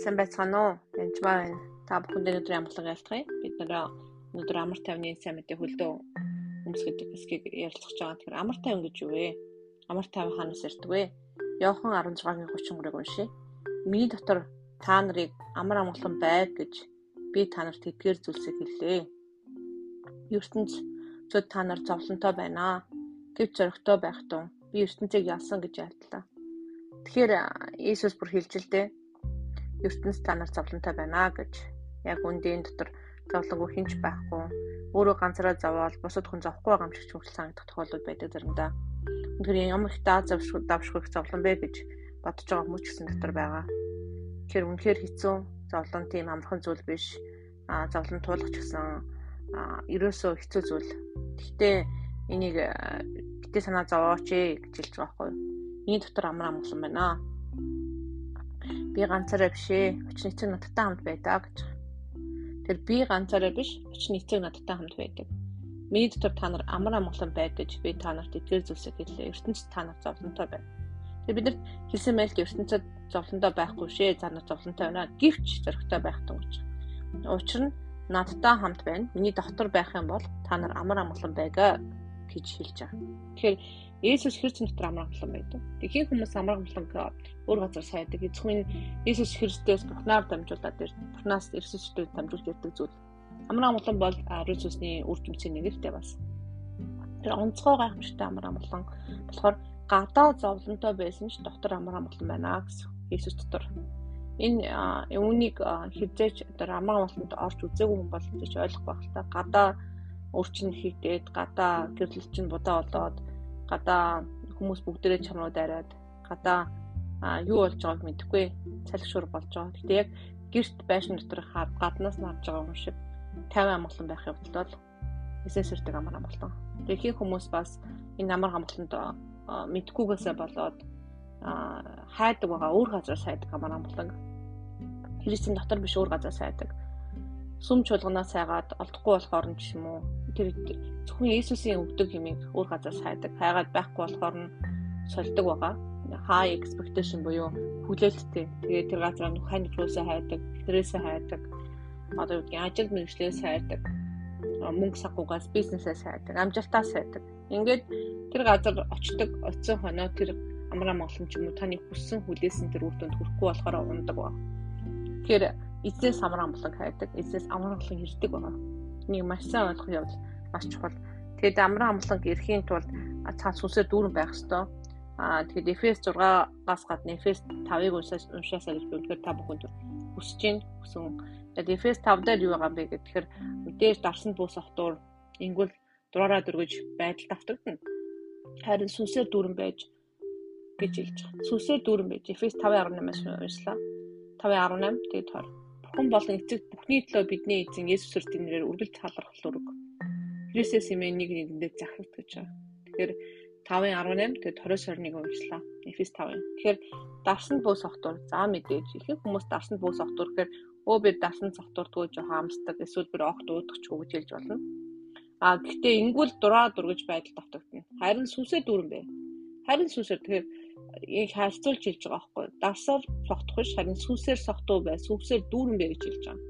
Сайн байцгаана уу? Энд байна. Та бүхэнд өнөөдөр ямглан ялцгаая. Бид нэр өнөөдөр амар тайвны сайн мэдээ хөлдөө хүмүүс гэдэг хэсгийг ярилцах гэж байгаа. Тэгэхээр амар тайван гэж юу вэ? Амар тайван ханаас ирдэг вэ? Йохан 16-гийн 33-ыг уншия. Миний дотор та нарыг амар амгалан байг гэж би та нарт эдгээр зүйлсийг хэллээ. ертөнц зөв та нар зовлонтой байна. Гэвч зоригтой байх тун би ертөнцийг ялсан гэж айлтлаа. Тэгэхээр Иесус бүр хэлж л дээ ертөнц та нар зовлонтой байна гэж яг үндийн дотор зовлонгүй хинч байхгүй өөрөө ганцаараа зовоол бусад хүн зовхгүй байгаа юм шиг хүртэл санагдах тохиолдол байдаг заримдаа. Тэгэхээр ямар их даа завшгүй давшгүй зовлон бэ гэж бодож байгаа хүмүүс ч гэсэн дотор байгаа. Тэгэхээр үнэхээр хэцүү зовлон тийм амархан зүйл биш. А зовлон туулах ч гэсэн а ерөөсөө хэцүү зүйл. Гэхдээ энийг битээ санаа зовооч ээ гэж хэлж байгаа байхгүй? Миний дотор амар амгалан байна Би ганцаараа биш ээ. Очны эцэг надтай хамт байдаг гэж. Тэр би ганцаараа биш, очны эцэг надтай хамт байдаг. Миний дотор та нар амар амгалан байг гэж би та нарт эдгээр зүйлсийг хэллээ. ертөнцид та нар зовлонтой байна. Тэгээ бид нарт хэлсэн байл ертөнцид зовлонтой байхгүй шээ. За нар зовлонтой байна. Гэвч зөрөгтэй байх гэж. Учир нь надтай хамт байна. Миний дотор байх юм бол та нар амар амгалан байгаа гэж хэлж байгаа. Тэгэхээр Есүс Христ дотор амар амгалан байдаг. Тэгэхин хүмүүс амар амгалан өөр газар сайдаг. Эцгийн Есүс Христос Бурхнаар дамжуулаад ирд. Бурхнаас Есүстэй дамжуулж ирдэг зүйл. Амар амгалан бол ариун сүнсний үр дүнцийн нэгтэй бас. Тэр онцгой гайхамшигтай амар амгалан болохоор гадаа зовлонтой байсан ч дотор амар амгалан байна гэсэн. Есүс дотор энэ үүнийг хизээч одоо амар амгаланд орж үзээгүй хүн бол хизээч ойлгох байх л та. Гадаа өрчин хийгдээд гадаа гэрлэлч нь будаа болоод гадаа хүмүүс бүгдээрээ чамрууд арайад гадаа юу болж байгааг мэдэхгүй салхишур болж байгаа. Гэтэ яг гэрт байшин дотор хаад гаднаас нь харж байгаа юм шиг 50 амгалан байх явдал бол эсэс сэрдэг амар амгалан. Тэгэхээр хүмүүс бас энэ амар амгаланд мэдгүйгээсээ болоод хайдаг байгаа өөр газар сайдаг амар амгалан. Христийн дотор биш өөр газар сайдаг сүм чуулганаас сайгаад олдохгүй болохоор нь ч юм уу? Тэр зөвхөн Иесусийн өгдөг юмыг өөр газар сайдаг. Хайгаад байхгүй болохоор нь сольдог байгаа. High expectation буюу хүлээлттэй. Тэгээд тэр газар нь хань руусаа хайдаг тэрээсээ хайдаг. Одоо юу гэдгийг ажил мэргэжлээс хайдаг мөнгө сахгуугаас бизнесээс хайдаг амжилтаас хайдаг ингээд тэр газар очдог оцсон хоноо тэр амраа монголч юм уу таны хүссэн хүлээсэн тэр үр дүнд хүрэхгүй болохоор ундаг ба. Тэгэхээр эзнээс амар амгалан хайдаг, эзнээс амар амгалан ирдэг байгаа. Энийг маш сайн ойлгох явдал маш чухал. Тэгээд амар амгалан ирэхийн тулд цаа сүнсээр дүүрэн байх ёстой. Аа тэгээд Эфес 6-аас гадна Эфес 5-ыг уншаас уншаасаа гэж би үнэхээр та бүхэнд хүсэж байна. Хүсэн. Тэгээд Эфес 5 дээр юу байгаа бэ гэхээр дээр дарсан бус автуур ингүүл дураараа дөргөж байдал давтагдана. Харин сүнсээр дүүрэн байж гэж хэлж байгаа. Сүнсээр дүүрэн байж Эфес 5:18-аас уншлаа. 5:18 тэгээд 20 Бурхан болон эцэг бүхний төлөө бидний эзэн Есүс Христосийн нэрээр үргэлж талархал өрг. Христос имээ нэг нэгэндээ захирт гэж байгаа. Тэгэхээр 5:18 тэгээд 20-21 уншлаа. Эфес 5. Тэгэхээр дарсанд бөөс огтур. За мэдээж ихэнх хүмүүс дарсанд бөөс огтур гэхээр өө би дарсанд огтурдгүй жоохон амсдаг эсвэл би огт уудах ч үгж хэлж болно. А гэхдээ ингүүл дураа дургаж байдал давтагдана. Харин сүнсээ дүүрэн бэ. Харин сүнсээр тэгэхээр яг харьцуулж хэлж байгаа байхгүй. Давсаар согтох биш харин сүнсээр согтуу бай. Сүнсээр дүүрэн бай гэж хэлж байгаа.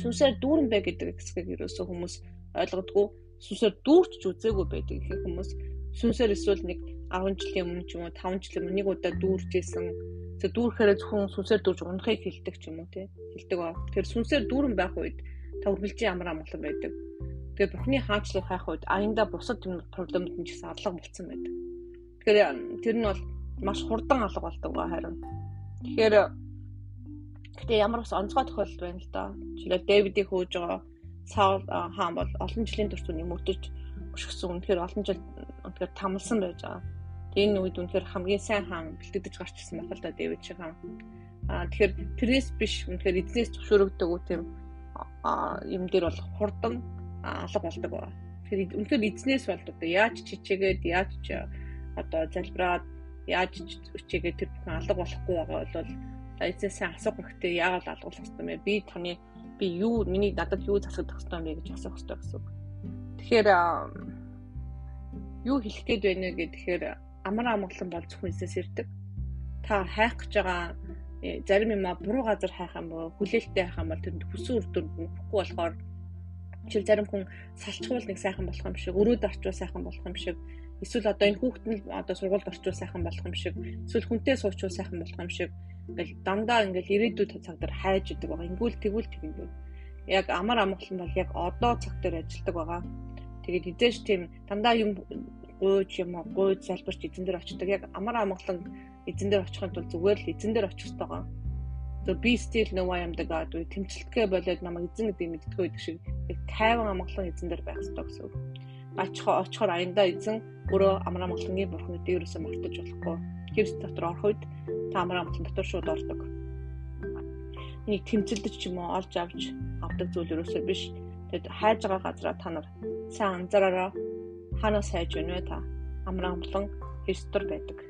Сүнсээр дүүрэн бай гэдэг хэсгийг ерөөсөө хүмүүс ойлгодгүй. Сүнсээр дүүрч үзээгүй байдаг их хүмүүс. Сүнсээр эсвэл нэг 10 жилийн өмнө ч юм уу 5 жилийн өмнө нэг удаа дүүрж исэн. Тэгээ дүүрхээр зөвхөн сүнсээр дүүрж унахыг хэлдэг ч юм уу тий. Хэлдэг ба. Тэгэхээр сүнсээр дүүрэн байх үед та үргэлжлэн ямар амгалан байдаг. Тэгээ Бурхны хаанчлыг хайх үед аянда бусад юм проблемд нь ч гэсэн алга болцсон байдаг. Тэгэхээр тэр нь бол маш хурдан алга болдог ба харин. Тэгэхээр гэтээ ямар бас онцгой тохиолдол байна л да. Жишээлбэл Дэвидийг хөөж байгаа Саул хаан бол олон жилийн турш түүнийг мөрдөж өшгсөн. Үнэхээр олон жил үнэхээр тамлсан байж байгаа. Тэгээ энэ үед үнэхээр хамгийн сайн хаан бэлтгэж гарч ирсэн байх л да Дэвид шиг хаан. Аа тэгэхээр тэрнээс биш үнэхээр эзнээс зөвшөөрөгдөг үү тийм юм дээр бол хурдан алга болдог ба. Тэгэхээр үнэхээр эзнээс бол одоо яаж чичээгээд яаж одоо залбираад яаж үчигээ тэр бүхэн алга болохгүй байгаа бол эцээс сайн асуух хэрэгтэй яагаад алгуулах хэрэгтэй мэ би таны би юу миний надад юу засагдах хэрэгтэй юм бэ гэж асуух хэрэгтэй гэсэн. Тэгэхээр юу хэлэх гээд байна гэхээр амар амгалан бол зөвхөн эсэс ирдэг. Та хайх гэж байгаа э, зарим юм а буруу газар хайх юм бол хүлээлттэй хайх юм бол тэнд хүсэн үр дүнд нөхгүй болохоор чи зарим хүн салчхуул нэг сайхан болох юм шиг өрөөд орчуул сайхан болох юм шиг эсвэл одоо энэ хүүхэд нь одоо сургуульд орчуул сайхан болох юм шиг эсвэл хүнтэй суучуул сайхан болох юм шиг ингээл дандаа ингээл ирээдүйд цаг дээр хайж идэг байгаа. Ингүүл тэгвэл тэгнэ. Яг амар амгалан бол яг одоо цаг дээр ажилладаг байгаа. Тэгээд эдэж тийм дандаа юм гуйж юм гуйж залбирч эзэн дээр очдог. Яг амар амгалан эзэн дээр очихын тулд зүгээр л эзэн дээр очих хэрэгтэй байгаа. Still know I am the God үе тэмцэлтгэ болоод намайг эзэн гэдэг мэдтгөө гэдэг шиг яг тайван амгалан эзэн дээр байх хэрэгтэй гэсэн үг. Очихоор очихоор аяндаа эзэн өөрөө амар амгалангийн бурхныг дээрөөсөө мартаж болохгүй. Христ дотор орох үед та амар амгалан дотор шууд ордог. Нэг тэмцэлдэж ч юм уу олж авч авдаг зүйл ерөөсөө биш. Тэгэд хайж байгаа газараа та нар сайн анзаараараа ханаас хайж байна вэ та? Амар амгалан Христээр байдаг